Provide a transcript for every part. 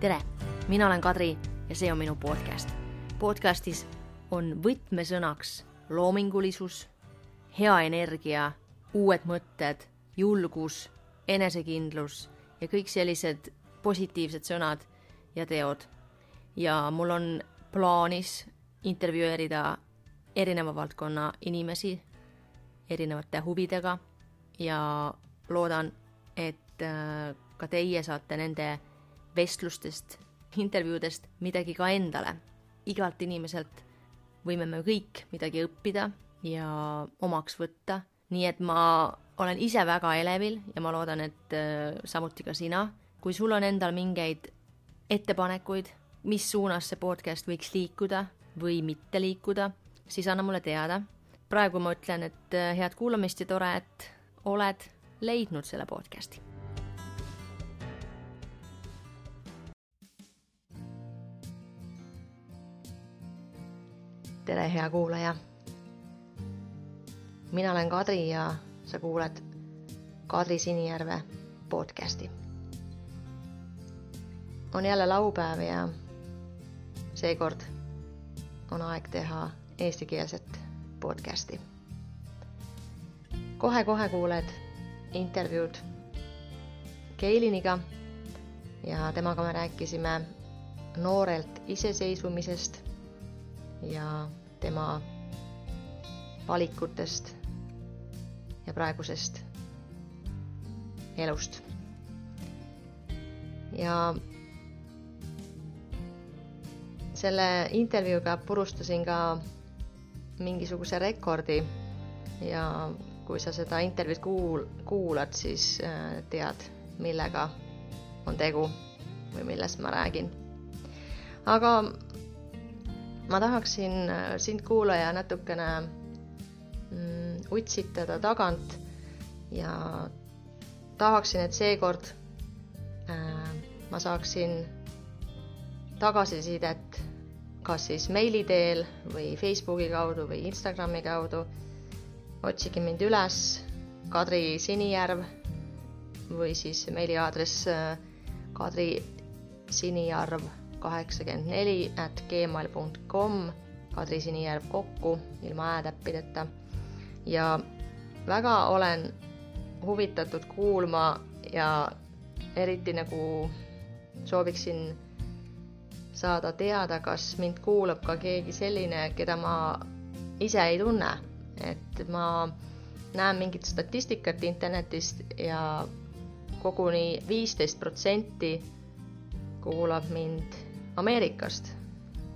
tere, mina olen Kadri ja see on minu podcast. podcastis on võtmesõnaks loomingulisus, hea energia, uued mõtted, julgus, enesekindlus ja kõik sellised positiivsed sõnad ja teod. ja mul on plaanis intervjueerida erineva valdkonna inimesi erinevate huvidega ja loodan, et äh, ka teie saate nende vestlustest, intervjuudest midagi ka endale. igalt inimeselt võime me kõik midagi õppida ja omaks võtta, nii et ma olen ise väga elevil ja ma loodan, et äh, samuti ka sina. kui sul on endal mingeid ettepanekuid, mis suunas see podcast võiks liikuda või mitte liikuda, siis anna mulle teada. praegu ma ütlen, et äh, head kuulamist ja tore, et oled leidnud selle podcasti tere, hea kuulaja. mina olen Kadri ja sa kuulad Kadri Sinijärve podcasti. on jälle laupäev ja seekord on aeg teha eestikeelset podcasti kohe,. kohe-kohe kuuled intervjuud Keiliniga ja temaga me rääkisime noorelt iseseisvumisest ja tema valikutest ja praegusest elust. ja selle intervjuuga purustasin ka mingisuguse rekordi ja kui sa seda intervjuud kuul-, kuulad, siis äh, tead, millega on tegu või millest ma räägin. aga ma tahaksin äh, sind, kuulaja, natukene mm, utsitada tagant ja tahaksin, et seekord äh, ma saaksin tagasisidet kas siis meili teel või Facebooki kaudu või Instagrami kaudu. otsige mind üles, Kadri Sinijärv või siis meiliaadress äh, Kadri Sinijärv kaheksakümmend neli at gmail com, Kadri Sinijärv kokku ilma äätäppideta. ja väga olen huvitatud kuulma ja eriti nagu sooviksin saada teada, kas mind kuulab ka keegi selline, keda ma ise ei tunne. et ma näen mingit statistikat internetist ja koguni viisteist protsenti kuulab mind Ameerikast,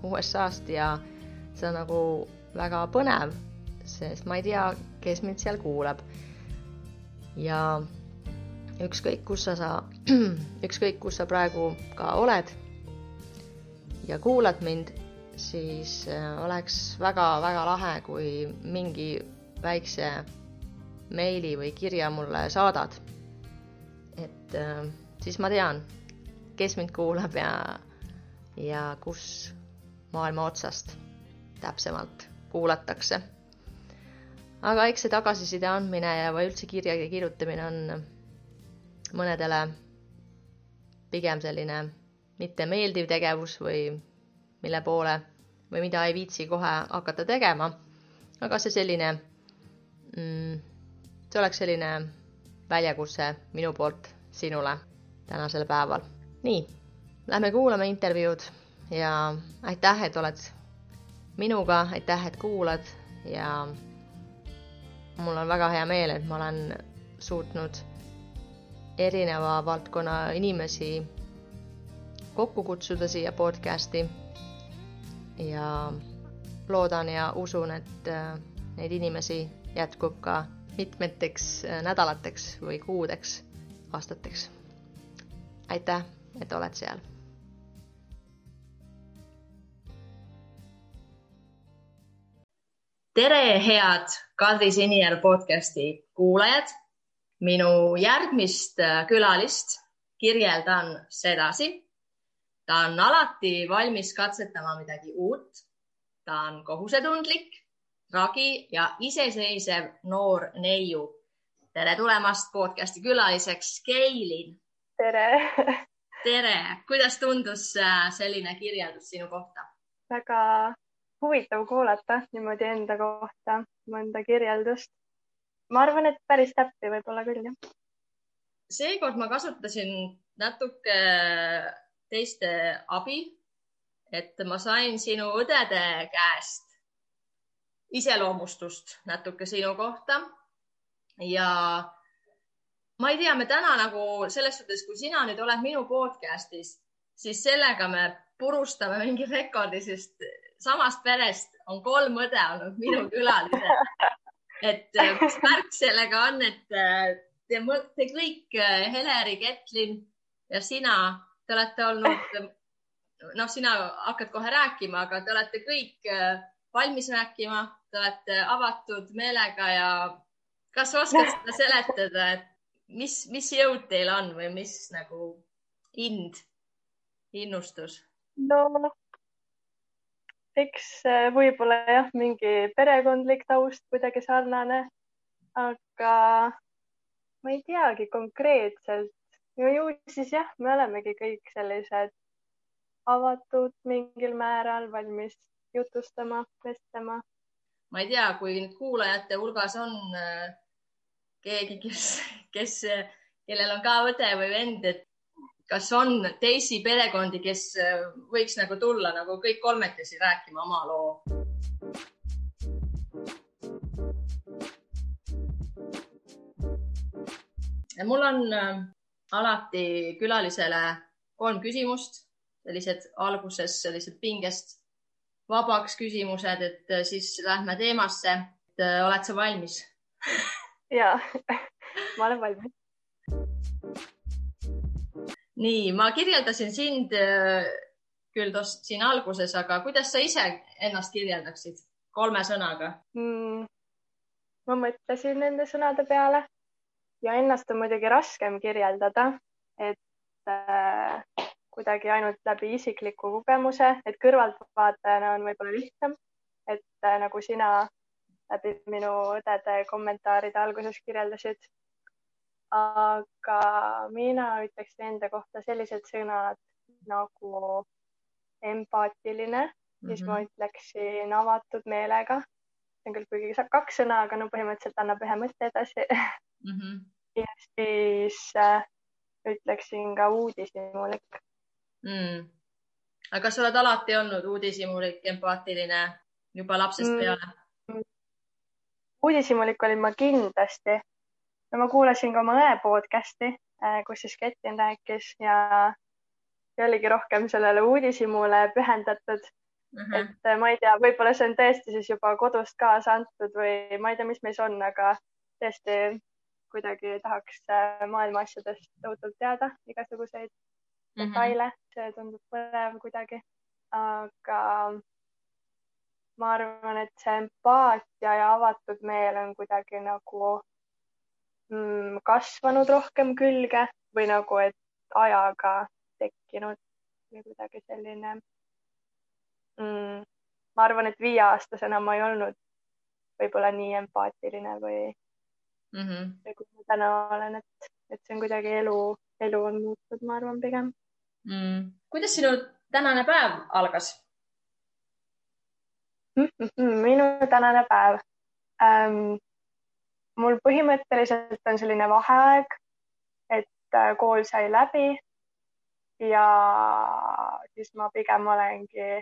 USA-st ja see on nagu väga põnev, sest ma ei tea, kes mind seal kuulab. ja ükskõik, kus sa, sa, ükskõik, kus sa praegu ka oled ja kuulad mind, siis äh, oleks väga-väga lahe, kui mingi väikse meili või kirja mulle saadad. et äh, siis ma tean, kes mind kuulab ja ja kus maailma otsast täpsemalt kuulatakse. aga eks see tagasiside andmine ja, või üldse kirjade kirjutamine on mõnedele pigem selline mitte meeldiv tegevus või mille poole või mida ei viitsi kohe hakata tegema. aga see selline mm,, see oleks selline väljakutse minu poolt sinule tänasel päeval. nii Lähme kuulame intervjuud ja aitäh, et oled minuga, aitäh, et kuulad ja mul on väga hea meel, et ma olen suutnud erineva valdkonna inimesi kokku kutsuda siia podcasti. ja loodan ja usun, et äh, neid inimesi jätkub ka mitmeteks äh, nädalateks või kuudeks, aastateks. aitäh, et oled seal tere, head Kadri Sinijärv podcasti kuulajad. minu järgmist äh, külalist kirjeldan sedasi. ta on alati valmis katsetama midagi uut. ta on kohusetundlik, ragi ja iseseisev noor neiu. tere tulemast podcasti külaliseks, Keilin. tere tere, kuidas tundus äh, selline kirjeldus sinu kohta? väga huvitav kuulata niimoodi enda kohta mõnda kirjeldust. ma arvan, et päris täppi võib-olla küll, jah. seekord ma kasutasin natuke teiste abi. et ma sain sinu õdede käest iseloomustust natuke sinu kohta ja ma ei tea, me täna nagu selles suhtes, kui sina nüüd oled minu podcast'is, siis sellega me purustame mingi rekordi, sest samast perest on kolm õde olnud minu külalised. et äh, mis märk sellega on, et äh, te, te kõik, äh, Heleri, Ketlin ja sina, te olete olnud, noh, sina hakkad kohe rääkima, aga te olete kõik valmis rääkima, te olete avatud meelega ja kas oskad seda seletada, et mis, mis jõud teil on või mis nagu ind, innustus? no eks äh, võib-olla jah, mingi perekondlik taust kuidagi sarnane, aga ma ei teagi konkreetselt. no ju siis jah, me olemegi kõik sellised avatud mingil määral, valmis jutustama, vestlema. ma ei tea, kui kuulajate hulgas on äh, keegi, kes, kes, kellel on ka õde või vend, et kas on teisi perekondi, kes võiks nagu tulla nagu kõik kolmekesi rääkima oma loo? mul on äh, alati külalisele kolm küsimust, sellised alguses sellised pingest vabaks küsimused, et äh, siis lähme teemasse. Äh, oled sa valmis ja ma olen valmis. nii, ma kirjeldasin sind äh, küll tost siin alguses, aga kuidas sa ise ennast kirjeldaksid kolme sõnaga mm,? ma mõtlesin nende sõnade peale ja ennast on muidugi raskem kirjeldada, et äh, kuidagi ainult läbi isikliku kogemuse, et kõrvaltvaatajana on võib-olla lihtsam, et äh, nagu sina läbi minu õdede kommentaaride alguses kirjeldasid. aga mina ütleksin enda kohta sellised sõnad nagu empaatiline mm, -hmm. siis ma mhm. ütleksin avatud meelega. see on küll kuigi kaks sõna, aga no põhimõtteliselt annab ühe mõtte edasi mm. -hmm. ja siis äh, ütleksin ka uudishimulik mm.. aga kas sa oled alati olnud uudishimulik, empaatiline juba lapsest mm. peale? Uudishimulik olin ma kindlasti. no ma kuulasin ka oma õe podcast'i, äh, kus siis Ketin rääkis ja see oligi rohkem sellele uudishimule pühendatud mm. -hmm. et äh, ma ei tea, võib-olla see on tõesti siis juba kodust kaasa antud või ma ei tea, mis meis on, aga tõesti kuidagi tahaks äh, maailma asjadest tohutult teada, igasuguseid mm -hmm. detaile, see tundub põnev kuidagi. aga ma arvan, et see empaatia ja avatud meel on kuidagi nagu mm, kasvanud rohkem külge või nagu, et ajaga tekkinud või kuidagi selline mm,. ma arvan, et viieaastasena ma ei olnud võib-olla nii empaatiline või mm, -hmm. või kui ma täna olen, et, et see on kuidagi elu, elu on muutnud, ma arvan pigem mm.. kuidas sinu tänane päev algas? Minu tänane päev ähm,. mul põhimõtteliselt on selline vaheaeg, et äh, kool sai läbi ja siis ma pigem olengi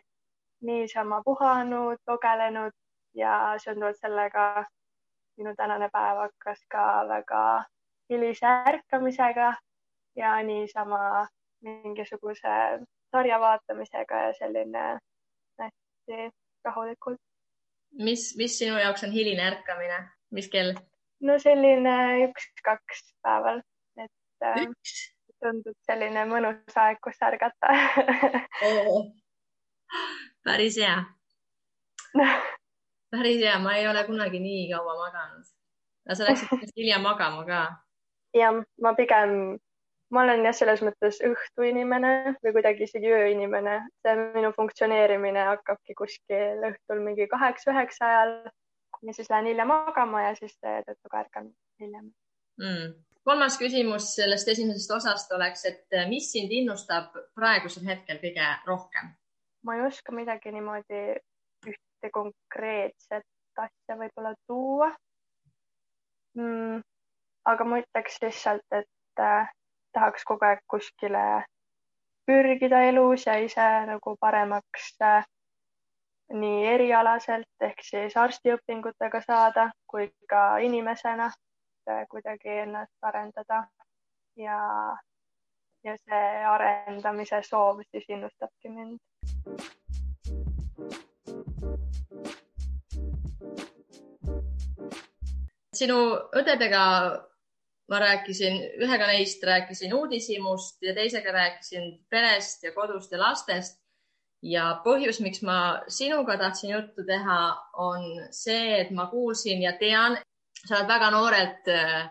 niisama puhanud, lugelenud ja seonduvalt sellega minu tänane päev hakkas ka väga hilise ärkamisega ja niisama mingisuguse sarja vaatamisega ja selline hästi rahulikult. mis, mis sinu jaoks on hiline ärkamine, mis kell? no selline üks-kaks päeval, et äh, üks? tundub selline mõnus aeg, kus ärgata päris hea päris hea, ma ei ole kunagi nii kaua maganud. aga sa läksid hilja magama ka? jah, ma pigem ma olen jah, selles mõttes õhtuinimene või kuidagi isegi ööinimene. see minu funktsioneerimine hakkabki kuskil õhtul mingi kaheksa-üheksa ajal ja siis lähen hiljem magama ja siis seetõttu ka ärkan hiljem mm.. kolmas küsimus sellest esimesest osast oleks, et mis sind innustab praegusel hetkel kõige rohkem? ma ei oska midagi niimoodi ühte konkreetset asja võib-olla tuua mm,. aga ma ütleks lihtsalt, et äh, tahaks kogu aeg kuskile pürgida elus ja ise nagu paremaks äh, nii erialaselt ehk siis arstiõpingutega saada kui ka inimesena äh, kuidagi ennast arendada. Ja, ja see arendamise soov siis innustabki mind. Sinu õdedega ma rääkisin, ühega neist rääkisin uudishimust ja teisega rääkisin perest ja kodust ja lastest. ja põhjus, miks ma sinuga tahtsin juttu teha, on see, et ma kuulsin ja tean, sa oled väga noorelt äh,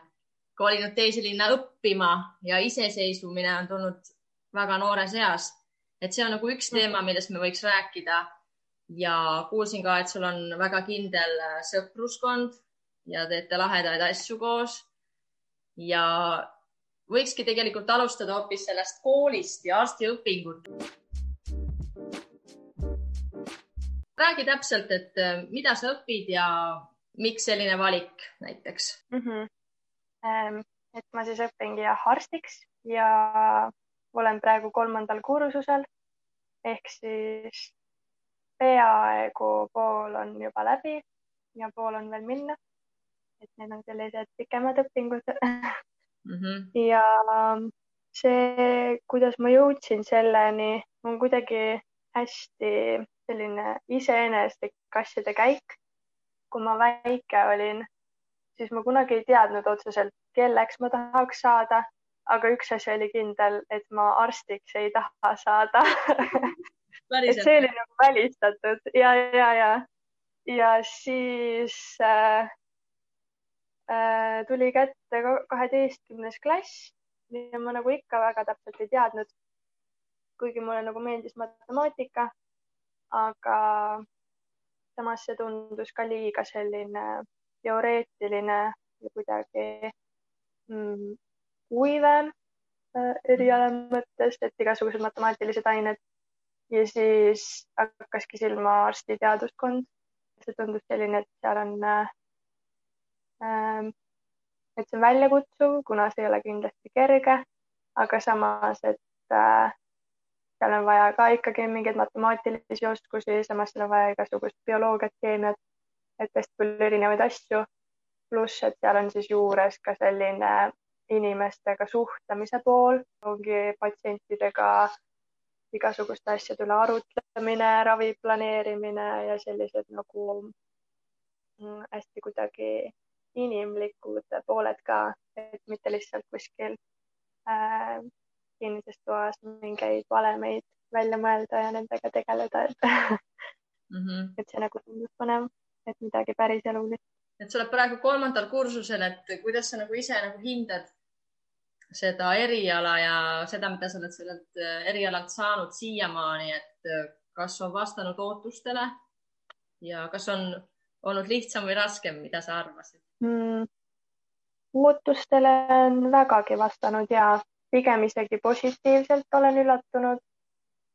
kolinud teise linna õppima ja iseseisvumine on tulnud väga noores eas. et see on nagu üks teema, millest me võiks rääkida. ja kuulsin ka, et sul on väga kindel äh, sõpruskond ja teete lahedaid asju koos. Ja võikski tegelikult alustada hoopis sellest koolist ja arstiõpingut. räägi täpselt, et äh, mida sa õpid ja miks selline valik näiteks mm? -hmm. et ma siis õpingi jah arstiks ja olen praegu kolmandal kursusel ehk siis peaaegu pool on juba läbi ja pool on veel minna et need on sellised pikemad õpingud mm. -hmm. ja see, kuidas ma jõudsin selleni, on kuidagi hästi selline iseeneslik asjade käik. kui ma väike olin, siis ma kunagi ei teadnud otseselt, kelleks ma tahaks saada, aga üks asi oli kindel, et ma arstiks ei taha saada et see oli nagu välistatud ja, ja, ja, ja siis äh, tuli kätte kaheteistkümnes klass ja ma nagu ikka väga täpselt ei teadnud. kuigi mulle nagu meeldis matemaatika, aga samas see tundus ka liiga selline teoreetiline ja kuidagi mm, kuivem äh, eriala mõttes, et igasugused matemaatilised ained ja siis hakkaski silma arstiteaduskond. see tundus selline, et seal on äh, et see on väljakutsuv, kuna see ei ole kindlasti kerge, aga samas, et äh, seal on vaja ka ikkagi mingeid matemaatilisi oskusi, samas seal on vaja igasugust bioloogiat, keemiat, et hästi palju erinevaid asju. pluss, et seal on siis juures ka selline inimestega suhtlemise pool, ongi patsientidega igasuguste asjade üle arutlemine, ravi planeerimine ja sellised nagu mm, hästi kuidagi inimlikud pooled ka, et mitte lihtsalt kuskil äh, kinnises toas mingeid valemeid välja mõelda ja nendega tegeleda, et mm, -hmm. et see nagu tundub põnev, et midagi päris elulist. et sa oled praegu kolmandal kursusel, et kuidas sa nagu ise nagu hindad seda eriala ja seda, mida sa oled sellelt äh, erialalt saanud siiamaani, et äh, kas on vastanud ootustele ja kas on olnud lihtsam või raskem, mida sa arvasid? mm,? ootustele on vägagi vastanud ja pigem isegi positiivselt olen üllatunud.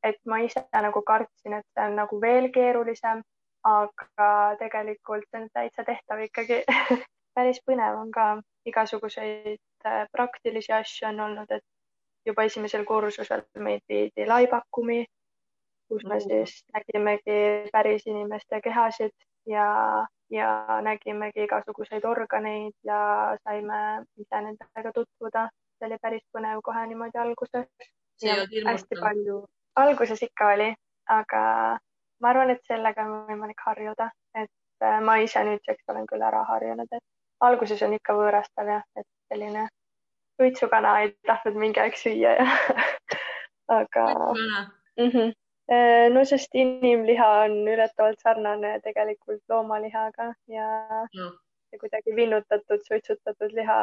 et ma ise nagu kartsin, et see on nagu veel keerulisem, aga tegelikult on täitsa tehtav ikkagi päris põnev on ka, igasuguseid äh, praktilisi asju on olnud, et juba esimesel kursusel meid viidi laibakumi, kus me siis nägimegi päris inimeste kehasid ja ja nägimegi igasuguseid organeid ja saime ise nendega tutvuda. see oli päris põnev kohe niimoodi alguses. hästi palju, alguses ikka oli, aga ma arvan, et sellega on võimalik harjuda, et äh, ma ise nüüdseks olen küll ära harjunud, et alguses on ikka võõrastav jah, et selline suitsukana ei tahtnud mingi aeg süüa ja aga. Mm -hmm. Äh, no sest inimliha on üllatavalt sarnane tegelikult loomalihaga ja no. see kuidagi vinnutatud, suitsutatud liha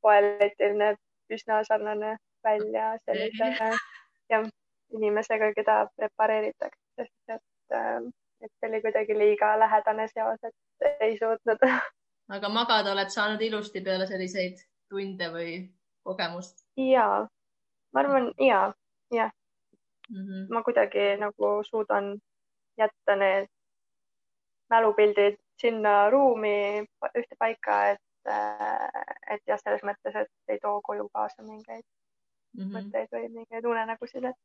poeletil näeb üsna sarnane välja sellise ja inimesega, keda prepareeritakse, et, äh, et see oli kuidagi liiga lähedane seos, et ei suutnud. aga magada oled saanud ilusti peale selliseid tunde või kogemust? ja, ma arvan ja, jah mm. -hmm. ma kuidagi nagu suudan jätta need mälupildid sinna ruumi ühte paika, et, et jah, selles mõttes, et ei too koju kaasa mingeid mm -hmm. mõtteid või mingeid unenägusid, et.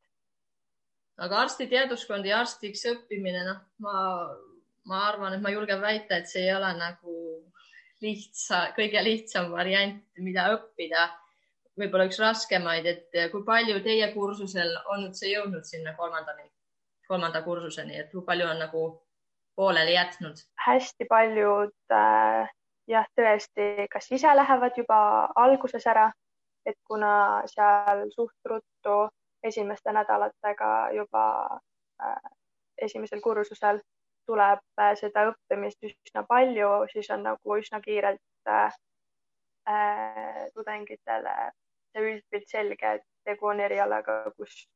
aga arstiteaduskond ja arstiks õppimine, noh, ma, ma arvan, et ma julgen väita, et see ei ole nagu lihtsa, kõige lihtsam variant, mida õppida. Võib-olla üks raskemaid, et kui palju teie kursusel on see jõudnud sinna kolmandani, kolmanda kursuseni, et kui palju on nagu pooleli jätnud? hästi paljud äh, jah, tõesti, kas ise lähevad juba alguses ära et kuna seal suht ruttu esimeste nädalatega juba äh, esimesel kursusel tuleb äh, seda õppimist üsna palju, siis on nagu üsna kiirelt äh, äh, tudengitele see üldpilt selge, et tegu on erialaga, kus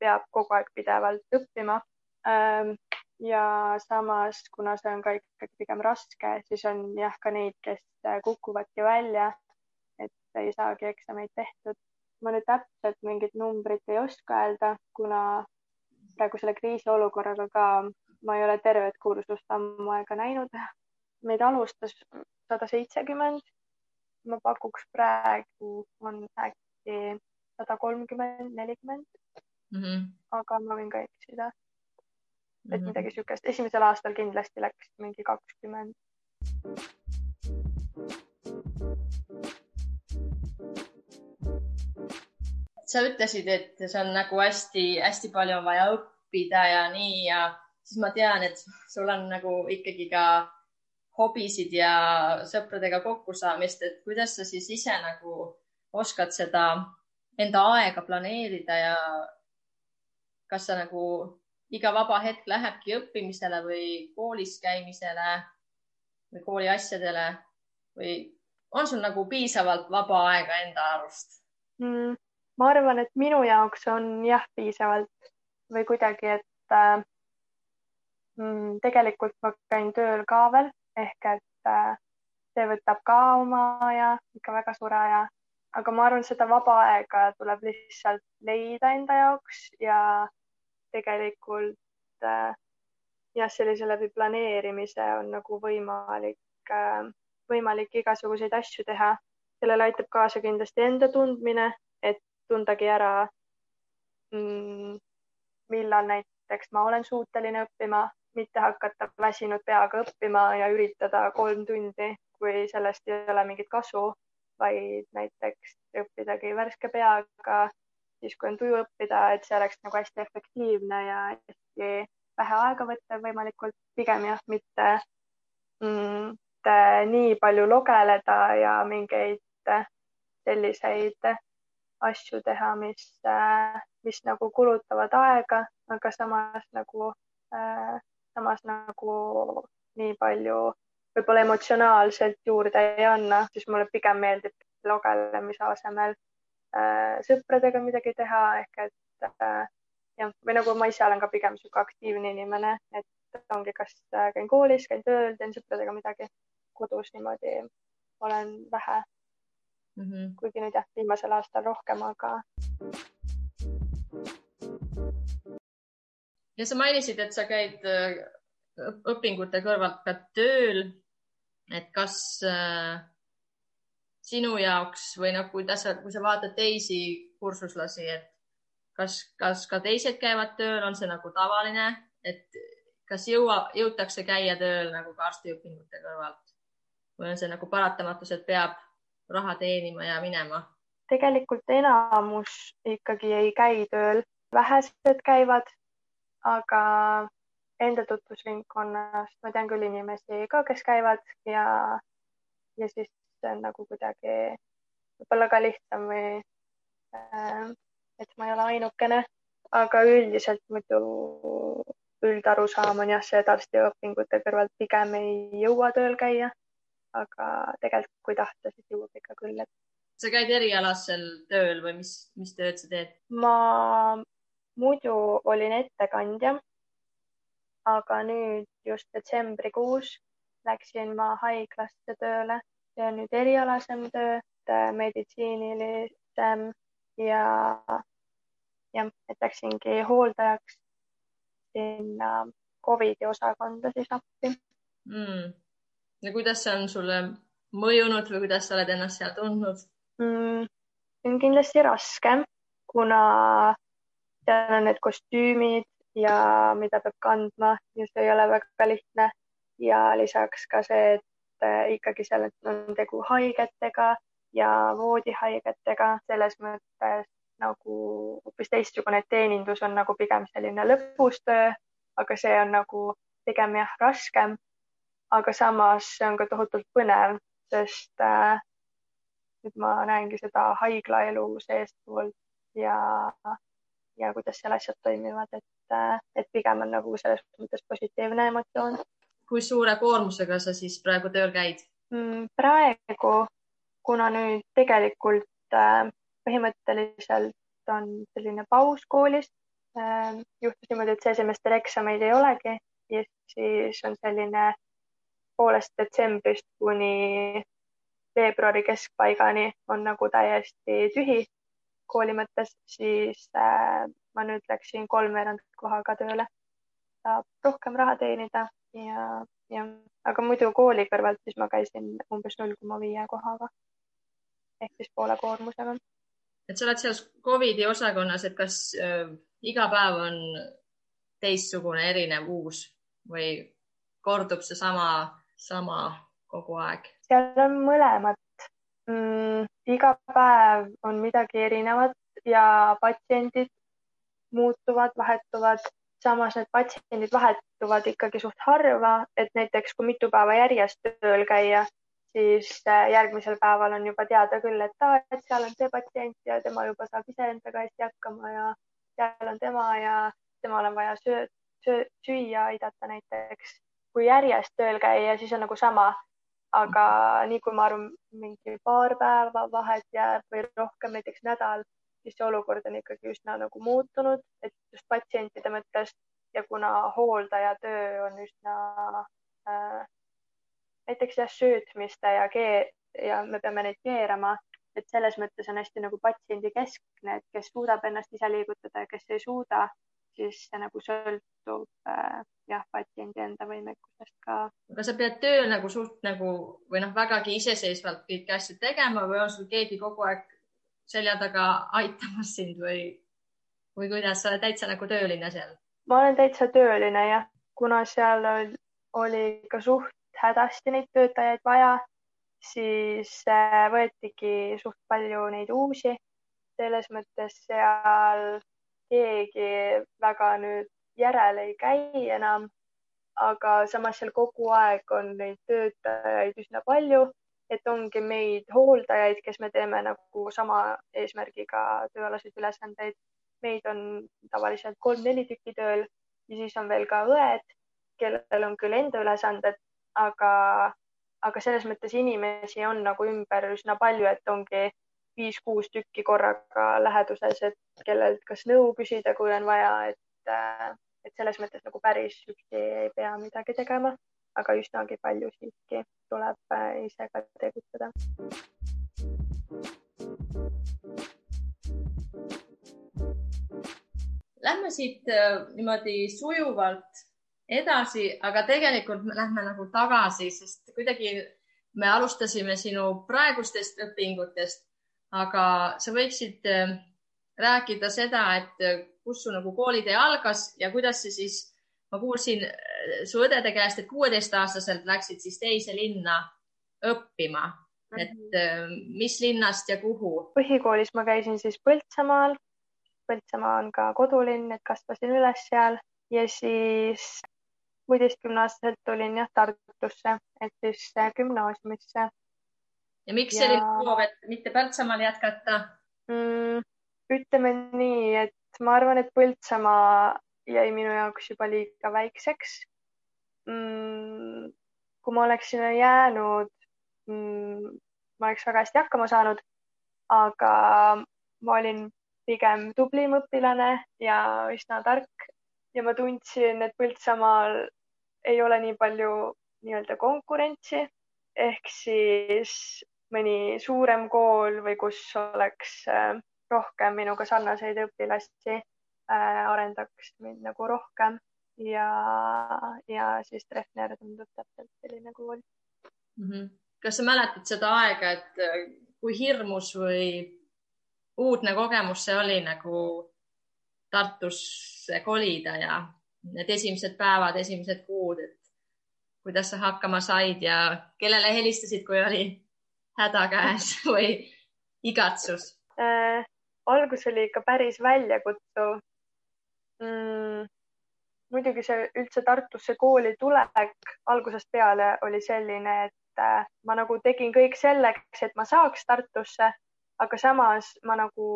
peab kogu aeg pidevalt õppima ähm,. ja samas, kuna see on ka ikkagi pigem raske, siis on jah ka neid, kes äh, kukuvadki välja ei saagi eksameid tehtud. ma nüüd täpselt mingit numbrit ei oska öelda, kuna praegu selle kriisiolukorraga ka ma ei ole tervet kursust ammu aega näinud. meid alustas sada seitsekümmend. Ma pakuks praegu on äkki sada kolmkümmend, nelikümmend. Mhm. aga ma võin ka eksida. et mhm. midagi niisugust, esimesel aastal kindlasti läks mingi kakskümmend sa ütlesid, et see on nagu hästi-hästi palju on vaja õppida ja nii ja siis ma tean, et sul on nagu ikkagi ka hobisid ja sõpradega kokkusaamist, et kuidas sa siis ise nagu oskad seda enda aega planeerida ja kas sa nagu iga vaba hetk lähebki õppimisele või koolis käimisele või kooli asjadele või on sul nagu piisavalt vaba aega enda arust mm.? ma arvan, et minu jaoks on jah, piisavalt või kuidagi, et äh, mm, tegelikult ma käin tööl ka veel ehk et äh, see võtab ka oma aja, ikka väga suure aja, aga ma arvan, seda vaba aega tuleb lihtsalt leida enda jaoks ja tegelikult äh, jah, sellise läbi planeerimise on nagu võimalik äh,, võimalik igasuguseid asju teha. sellele aitab kaasa kindlasti enda tundmine, et tundagi ära, mm, millal näiteks ma olen suuteline õppima, mitte hakata väsinud peaga õppima ja üritada kolm tundi, kui sellest ei ole mingit kasu, vaid näiteks õppidagi värske peaga, siis kui on tuju õppida, et see oleks nagu hästi efektiivne ja hästi vähe aega võtta võimalikult, pigem jah, mitte mm, nii palju logeleda ja mingeid selliseid asju teha, mis, mis nagu kulutavad aega, aga samas nagu, äh, samas nagu nii palju võib-olla emotsionaalselt juurde ei anna, siis mulle pigem meeldib lugelemise asemel äh, sõpradega midagi teha ehk et jah, või nagu ma ise olen ka pigem niisugune aktiivne inimene, et ongi, kas käin koolis, käin tööl, teen sõpradega midagi, kodus niimoodi olen vähe mm. -hmm. kuigi nüüd jah, viimasel aastal rohkem, aga. Ja sa mainisid, et sa käid äh, õpingute kõrvalt ka tööl. et kas äh, sinu jaoks või noh, kuidas sa, kui sa vaatad teisi kursuslasi, et kas, kas ka teised käivad tööl, on see nagu tavaline, et kas jõua, jõutakse käia tööl nagu ka arstiõpingute kõrvalt või on see nagu paratamatus, et peab raha teenima ja minema? tegelikult enamus ikkagi ei käi tööl, vähesed käivad, aga enda tutvusringkonnast ma tean küll inimesi ka, kes käivad ja, ja siis see on nagu kuidagi võib-olla ka lihtsam või äh, et ma ei ole ainukene, aga üldiselt muidu üldarusaam on jah see, et arstiõpingute kõrvalt pigem ei jõua tööl käia aga tegelikult, kui tahta, siis jõuab ikka küll, et. sa käid erialasel tööl või mis, mis tööd sa teed? ma muidu olin ettekandja, aga nüüd just detsembrikuus läksin ma haiglasse tööle. see on nüüd erialasem töö äh, meditsiinilisem ja jah, et läksingi hooldajaks sinna Covidi osakonda siis appi mm.. ja kuidas see on sulle mõjunud või kuidas sa oled ennast seal tundnud mm,? see on kindlasti raske, kuna seal on need kostüümid ja mida peab kandma ja see ei ole väga lihtne. ja lisaks ka see, et äh, ikkagi seal on tegu haigetega ja voodihaigetega, selles mõttes nagu hoopis teistsugune teenindus on nagu pigem selline lõbus töö, aga see on nagu pigem jah, raskem. aga samas see on ka tohutult põnev, sest äh, nüüd ma näengi seda haiglaelu seestpoolt ja, ja kuidas seal asjad toimivad, et, äh, et pigem on nagu selles mõttes positiivne emotsioon. kui suure koormusega sa siis praegu tööl käid mm,? praegu, kuna nüüd tegelikult äh, põhimõtteliselt on selline paus koolis. Ähm, juhtus niimoodi, et see semester eksameid ei olegi ja siis on selline poolest detsembrist kuni veebruari keskpaigani on nagu täiesti tühi kooli mõttes, siis äh, ma nüüd läksin kolmveerand kohaga tööle. saab rohkem raha teenida ja, ja, aga muidu kooli kõrvalt siis ma käisin umbes null koma viie kohaga ehk siis poole koormusega et sa oled seal Covidi osakonnas, et kas äh, iga päev on teistsugune, erinev, uus või kordub see sama, sama kogu aeg? seal on mõlemat mm,. Iga päev on midagi erinevat ja patsiendid muutuvad, vahetuvad, samas need patsiendid vahetuvad ikkagi suht harva, et näiteks kui mitu päeva järjest tööl käia siis äh, järgmisel päeval on juba teada küll, et aa, et seal on see patsient ja tema juba saab iseendaga hästi hakkama ja seal on tema ja temal on vaja söö, söö, süüa aidata näiteks. kui järjest tööl käia, siis on nagu sama, aga nii kui ma arvan, mingi paar päeva vahet jääb või rohkem, näiteks nädal, siis see olukord on ikkagi üsna nagu muutunud, et just patsientide mõttes ja kuna hooldaja töö on üsna äh, näiteks jah, söötmiste ja kee- ja me peame neid keerama, et selles mõttes on hästi nagu patsiendikeskne, et kes suudab ennast ise liigutada ja kes ei suuda, siis see nagu sõltub äh, jah, patsiendi enda võimekusest ka. aga sa pead tööl nagu suht nagu või noh, vägagi iseseisvalt kõiki asju tegema või on sul keegi kogu aeg selja taga aitamas sind või, või kuidas sa oled täitsa nagu tööline seal? ma olen täitsa tööline jah, kuna seal oli, oli ka suht hädasti neid töötajaid vaja, siis äh, võetigi suht palju neid uusi. selles mõttes seal keegi väga nüüd järele ei käi enam. aga samas seal kogu aeg on neid töötajaid üsna palju, et ongi meid hooldajaid, kes me teeme nagu sama eesmärgiga tööalaseid ülesandeid. meid on tavaliselt kolm-neli tükki tööl ja siis on veel ka õed, kellel on küll enda ülesanded, aga, aga selles mõttes inimesi on nagu ümber üsna palju, et ongi viis-kuus tükki korraga läheduses, et kellelt kas nõu küsida, kui on vaja, et, et selles mõttes nagu päris üksi ei pea midagi tegema, aga üsnagi palju siiski tuleb äh, ise ka tegutseda. Lähme siit äh, niimoodi sujuvalt edasi, aga tegelikult me lähme nagu tagasi, sest kuidagi me alustasime sinu praegustest õpingutest, aga sa võiksid äh, rääkida seda, et äh, kus su nagu koolitee algas ja kuidas see siis, ma kuulsin äh, su õdede käest, et kuueteistaastaselt läksid siis teise linna õppima, et mhm. mis linnast ja kuhu? põhikoolis ma käisin siis Põltsamaal. Põltsamaa on ka kodulinn, et kasvasin üles seal ja siis kuueteistkümneaastaselt tulin jah Tartusse ehk siis gümnaasiumisse. Ja miks ja... selline soov, et mitte Põltsamaal jätkata mm,? ütleme nii, et ma arvan, et Põltsamaa jäi minu jaoks juba liiga väikseks mm,. kui ma oleksin sinna jäänud mm,, ma oleks väga hästi hakkama saanud, aga ma olin pigem tublim õpilane ja üsna tark ja ma tundsin, et Põltsamaal ei ole nii palju nii-öelda konkurentsi ehk siis mõni suurem kool või kus oleks rohkem minuga sarnaseid õpilasi, arendaks mind nagu rohkem ja, ja siis Treffner tundub täpselt selline kool mm. -hmm. kas sa mäletad seda aega, et kui hirmus või uudne kogemus see oli nagu Tartusse kolida ja need esimesed päevad, esimesed kuud, et kuidas sa hakkama said ja kellele helistasid, kui oli häda käes või igatsus äh,? algus oli ikka päris väljakutsuv mm,. muidugi see üldse Tartusse kooli tulek algusest peale oli selline, et äh, ma nagu tegin kõik selleks, et ma saaks Tartusse aga samas ma nagu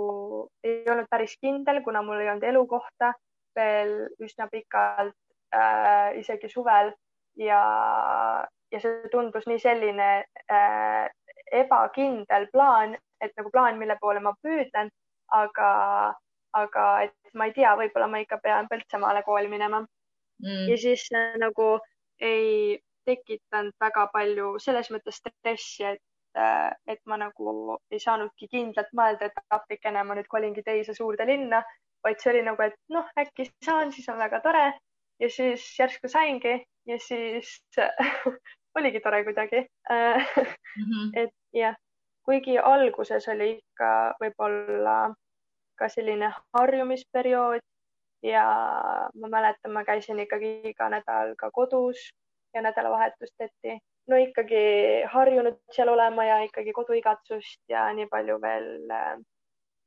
ei olnud päris kindel, kuna mul ei olnud elukohta veel üsna pikalt äh,, isegi suvel ja, ja see tundus nii selline äh, ebakindel plaan, et nagu plaan, mille poole ma püüdlen, aga, aga et ma ei tea, võib-olla ma ikka pean Põltsamaale kooli minema mm.. ja siis äh, nagu ei tekitanud väga palju selles mõttes stressi, et Äh, et ma nagu ei saanudki kindlalt mõelda, et appikene, ma nüüd kolingi teise suurde linna, vaid see oli nagu, et noh, äkki saan, siis on väga tore. ja siis järsku saingi ja siis oligi tore kuidagi mm. -hmm. et jah, kuigi alguses oli ikka võib-olla ka selline harjumisperiood ja ma mäletan, ma käisin ikkagi iga nädal ka kodus ja nädalavahetusteti no ikkagi harjunud seal olema ja ikkagi koduigatsust ja nii palju veel äh,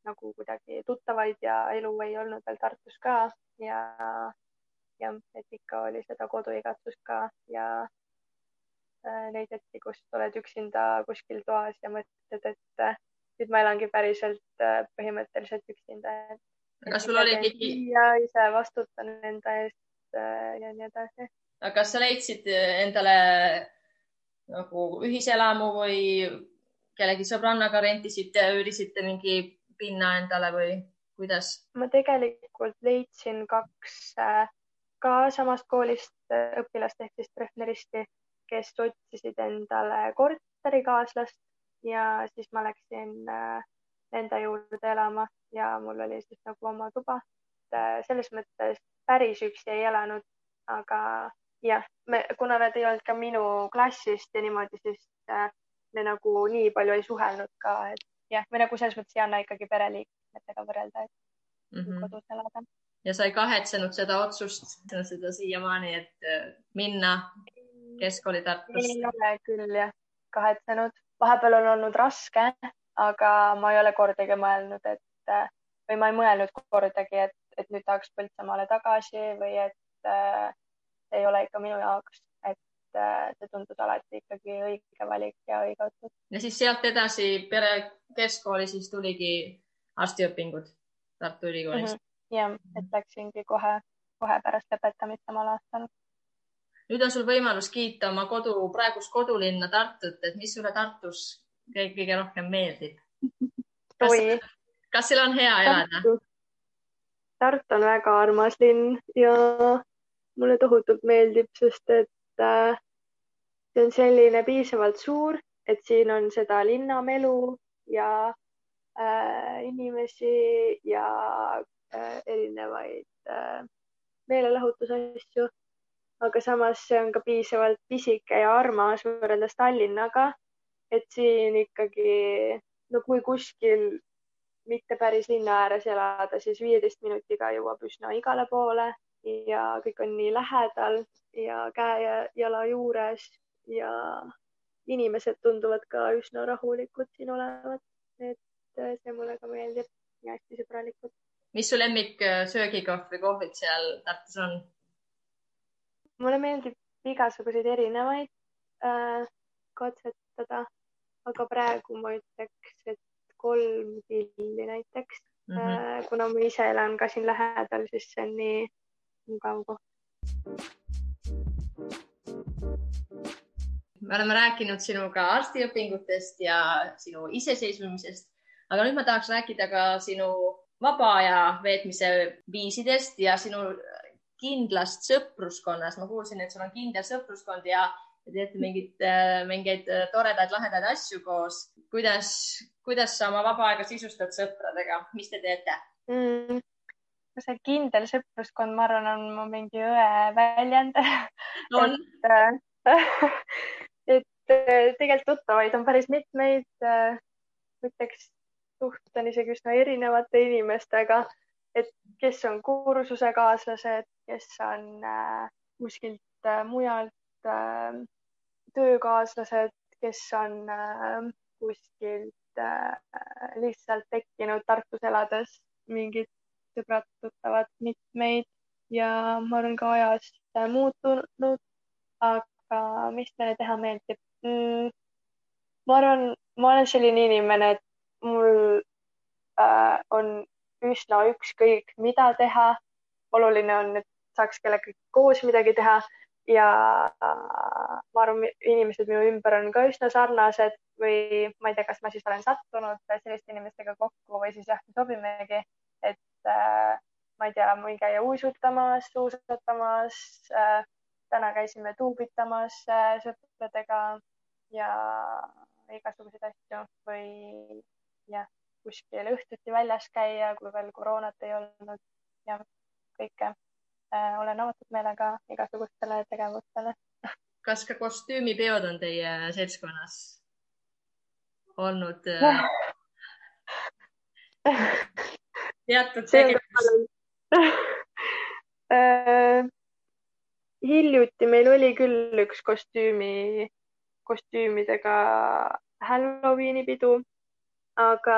nagu kuidagi tuttavaid ja elu ei olnud veel Tartus ka ja, ja et ikka oli seda koduigatsust ka ja neid hetki, kus oled üksinda kuskil toas ja mõtled, et äh, nüüd ma elangi päriselt äh, põhimõtteliselt üksinda. aga sul oli keegi? ja ise vastutan enda eest äh, ja nii edasi. aga kas sa leidsid endale nagu ühiselamu või kellegi sõbrannaga rentisite, üürisite mingi pinna endale või kuidas? ma tegelikult leidsin kaks äh, ka samast koolist äh, õpilast ehk siis Treffneristi, kes otsisid endale korterikaaslast ja siis ma läksin äh, nende juurde elama ja mul oli siis nagu oma tuba. selles mõttes päris üksi ei elanud, aga jah, me, kuna nad ei olnud ka minu klassist ja niimoodi, siis äh, me nagu nii palju ei suhelnud ka, et jah, me nagu selles mõttes ei anna ikkagi pereliikmetega võrrelda, et mm -hmm. kodus elada. ja sa ei kahetsenud seda otsust, seda siiamaani, et äh, minna keskkooli Tartusse? ei ole küll jah, kahetsenud. vahepeal on olnud raske, aga ma ei ole kordagi mõelnud, et või ma ei mõelnud kordagi, et, et nüüd tahaks Põltsamaale tagasi või et äh, ei ole ikka minu jaoks, et äh, see tundus alati ikkagi õige valik ja õige otsus. ja siis sealt edasi pere keskkooli siis tuligi arstiõpingud Tartu Ülikoolis mm? -hmm. jah, et läksingi kohe, kohe pärast lõpetamist samal aastal. Nüüd on sul võimalus kiita oma kodu, praegust kodulinna Tartut, et mis sulle Tartus kõige rohkem meeldib? kas, kas seal on hea elada? Tartu on väga armas linn ja mulle tohutult meeldib, sest et äh, see on selline piisavalt suur, et siin on seda linnamelu ja äh, inimesi ja äh, erinevaid äh, meelelahutusasju. Aga samas see on ka piisavalt pisike ja armas võrreldes Tallinnaga, et siin ikkagi no kui kuskil mitte päris linna ääres elada, siis viieteist minutiga jõuab üsna igale poole ja kõik on nii lähedal ja käe ja jala juures ja inimesed tunduvad ka üsna rahulikud siin olevat. et äh, see mulle ka meeldib ja hästi sõbralikud. mis su lemmik äh, söögikoht või kohvik seal Tartus on? Mulle meeldib igasuguseid erinevaid äh, katsetada, aga praegu ma ütleks, et kolm pilli näiteks mm. -hmm. kuna ma ise elan ka siin lähedal, siis see on nii mugav koht. me oleme rääkinud sinuga arstiõpingutest ja sinu iseseisvumisest, aga nüüd ma tahaks rääkida ka sinu vaba aja veetmise viisidest ja sinu kindlast sõpruskonnast. ma kuulsin, et sul on kindel sõpruskond ja te teete mingit, äh, mingeid äh, toredaid, lahedaid asju koos. kuidas, kuidas sa oma vaba aega sisustad sõpradega, mis te teete mm.? see kindel sõpruskond, ma arvan, on mu mingi õe väljend on et, et tegelikult tuttavaid on päris mitmeid. ütleks, suhtlen isegi üsna erinevate inimestega, et kes on kursusekaaslased, kes on äh, kuskilt äh, mujalt äh, töökaaslased, kes on kuskilt lihtsalt tekkinud Tartus elades, mingid sõbrad-tuttavad, mitmeid ja ma olen ka ajas muutunud. aga mis meile teha meeldib mm,? ma arvan, ma olen selline inimene, et mul äh, on üsna ükskõik, mida teha. oluline on, et saaks kellegagi koos midagi teha. Ja ma arvan, inimesed minu ümber on ka üsna sarnased või ma ei tea, kas ma siis olen sattunud selliste inimestega kokku või siis jah, me sobimegi, et äh, ma ei tea, võin käia uisutamas, suusatamas äh,. täna käisime tuubitamas äh, sõpradega ja igasuguseid asju või jah, kuskil õhtuti väljas käia, kui veel koroonat ei olnud. Ja kõike. Äh, olen avatud meelega igasugustele tegevustele. kas ka kostüümipeod on teie seltskonnas olnud äh, teatud tegevus? Äh, hiljuti meil oli küll üks kostüümi, kostüümidega Halloweeni pidu, aga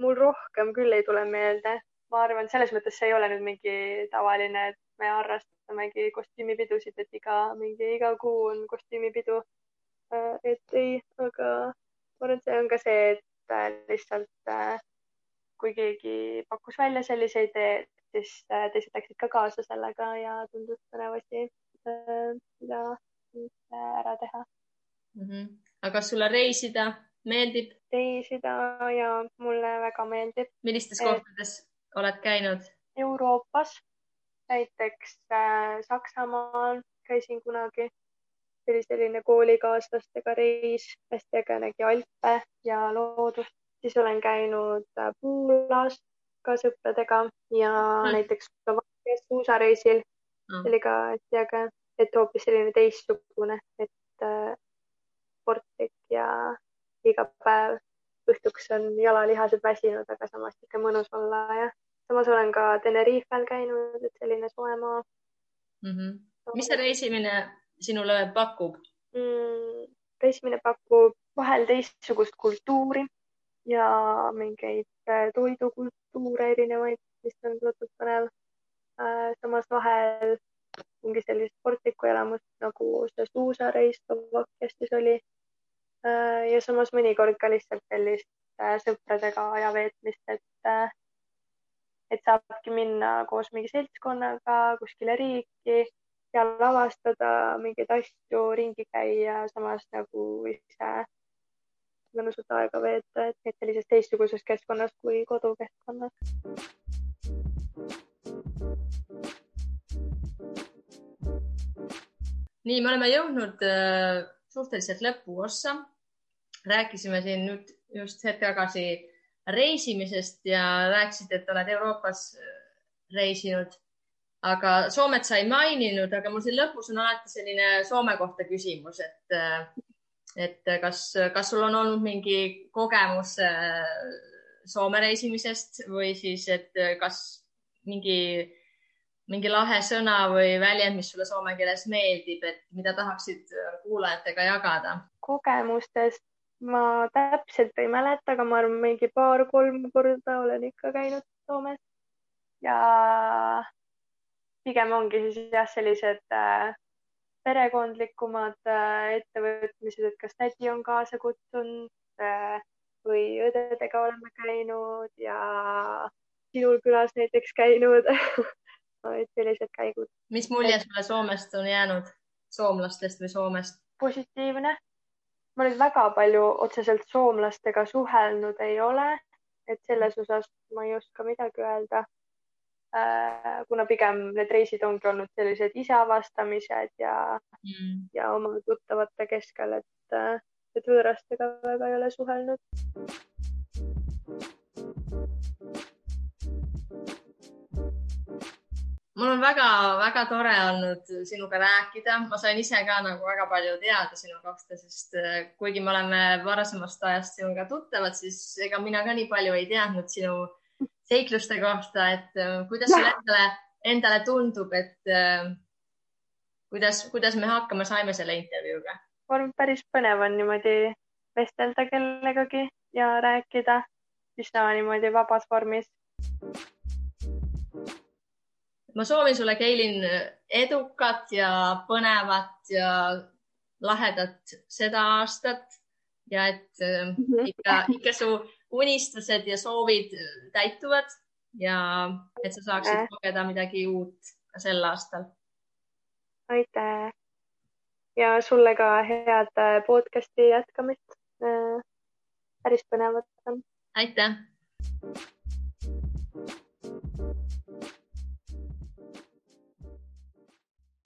mul rohkem küll ei tule meelde ma arvan, selles mõttes see ei ole nüüd mingi tavaline, et me harrastamegi kostüümipidusid, et iga mingi, iga kuu on kostüümipidu. Äh, et ei, aga ma arvan, et see on ka see, et äh, lihtsalt äh, kui keegi pakkus välja sellise idee, siis teised läksid ka kaasa sellega ja tundus põnev asi, mida ära teha mm. -hmm. aga kas sulle reisida meeldib? reisida ja mulle väga meeldib. millistes kohtades? Oled käinud? Euroopas, näiteks äh, Saksamaal käisin kunagi. see oli selline koolikaaslastega reis, hästi äge, nägi Alpe ja loodust. siis olen käinud äh, Poolas ka sõpradega ja mm. näiteks Slovakkias suusareisil mm.. see oli ka hästi äge, et hoopis selline teistsugune, et äh, sportlik ja iga päev õhtuks on jalalihased väsinud, aga samas ikka mõnus olla ja samas olen ka Tenerifel käinud, et selline soe maa mm. -hmm. mis see reisimine sinule pakub mm,? reisimine pakub vahel teistsugust kultuuri ja mingeid äh, toidukultuure erinevaid, mis on lõpus põnev. Äh, samas vahel mingi sellist sportlikku elamust nagu see suusareis Slovakkias siis oli ja samas mõnikord ka lihtsalt sellist äh, sõpradega aja veetmist, et, äh, et saabki minna koos mingi seltskonnaga kuskile riiki ja lavastada mingeid asju, ringi käia, samas nagu ise mõnusat aega veeta, et sellises teistsuguses keskkonnas kui kodukeskkonnas. nii, me oleme jõudnud suhteliselt lõpuossa rääkisime siin nüüd just hetk tagasi reisimisest ja rääkisid, et oled Euroopas äh, reisinud. aga Soomet sa ei maininud, aga mul siin lõpus on alati selline Soome kohta küsimus, et, äh, et kas, kas sul on olnud mingi kogemus äh, Soome reisimisest või siis, et kas mingi, mingi lahe sõna või väljend, mis sulle soome keeles meeldib, et mida tahaksid kuulajatega jagada? kogemustest ma täpselt ei mäleta, aga ma arvan, mingi paar-kolm korda olen ikka käinud Soomes ja pigem ongi siis jah, sellised äh, perekondlikumad äh, ettevõtmised, et kas tädi on kaasa kutsunud äh, või õdedega oleme käinud ja sinul külas näiteks käinud et sellised käigud. mis mulje sulle Soomest on jäänud, soomlastest või Soomest? positiivne ma nüüd väga palju otseselt soomlastega suhelnud ei ole, et selles osas ma ei oska midagi öelda. äh,. kuna pigem need reisid ongi olnud sellised iseavastamised ja mm., ja oma tuttavate keskel, et, äh, et võõrastega väga ei ole suhelnud. Mul on väga-väga tore olnud sinuga rääkida, ma sain ise ka nagu väga palju teada sinu kohta, sest kuigi me oleme varasemast ajast sinuga tuttavad, siis ega mina ka nii palju ei teadnud sinu seikluste kohta, et äh, kuidas sulle endale, endale tundub, et äh, kuidas, kuidas me hakkama saime selle intervjuuga? ma arvan, päris põnev on niimoodi vestelda kellegagi ja rääkida üsna niimoodi vabas vormis ma soovin sulle, Keilin, edukat ja põnevat ja lahedat seda aastat ja et mm -hmm. ikka, ikka su unistused ja soovid täituvad ja et sa saaksid äh. kogeda midagi uut ka sel aastal. aitäh ja sulle ka head äh, podcast'i jätkamist. Äh, päris põnevat on. aitäh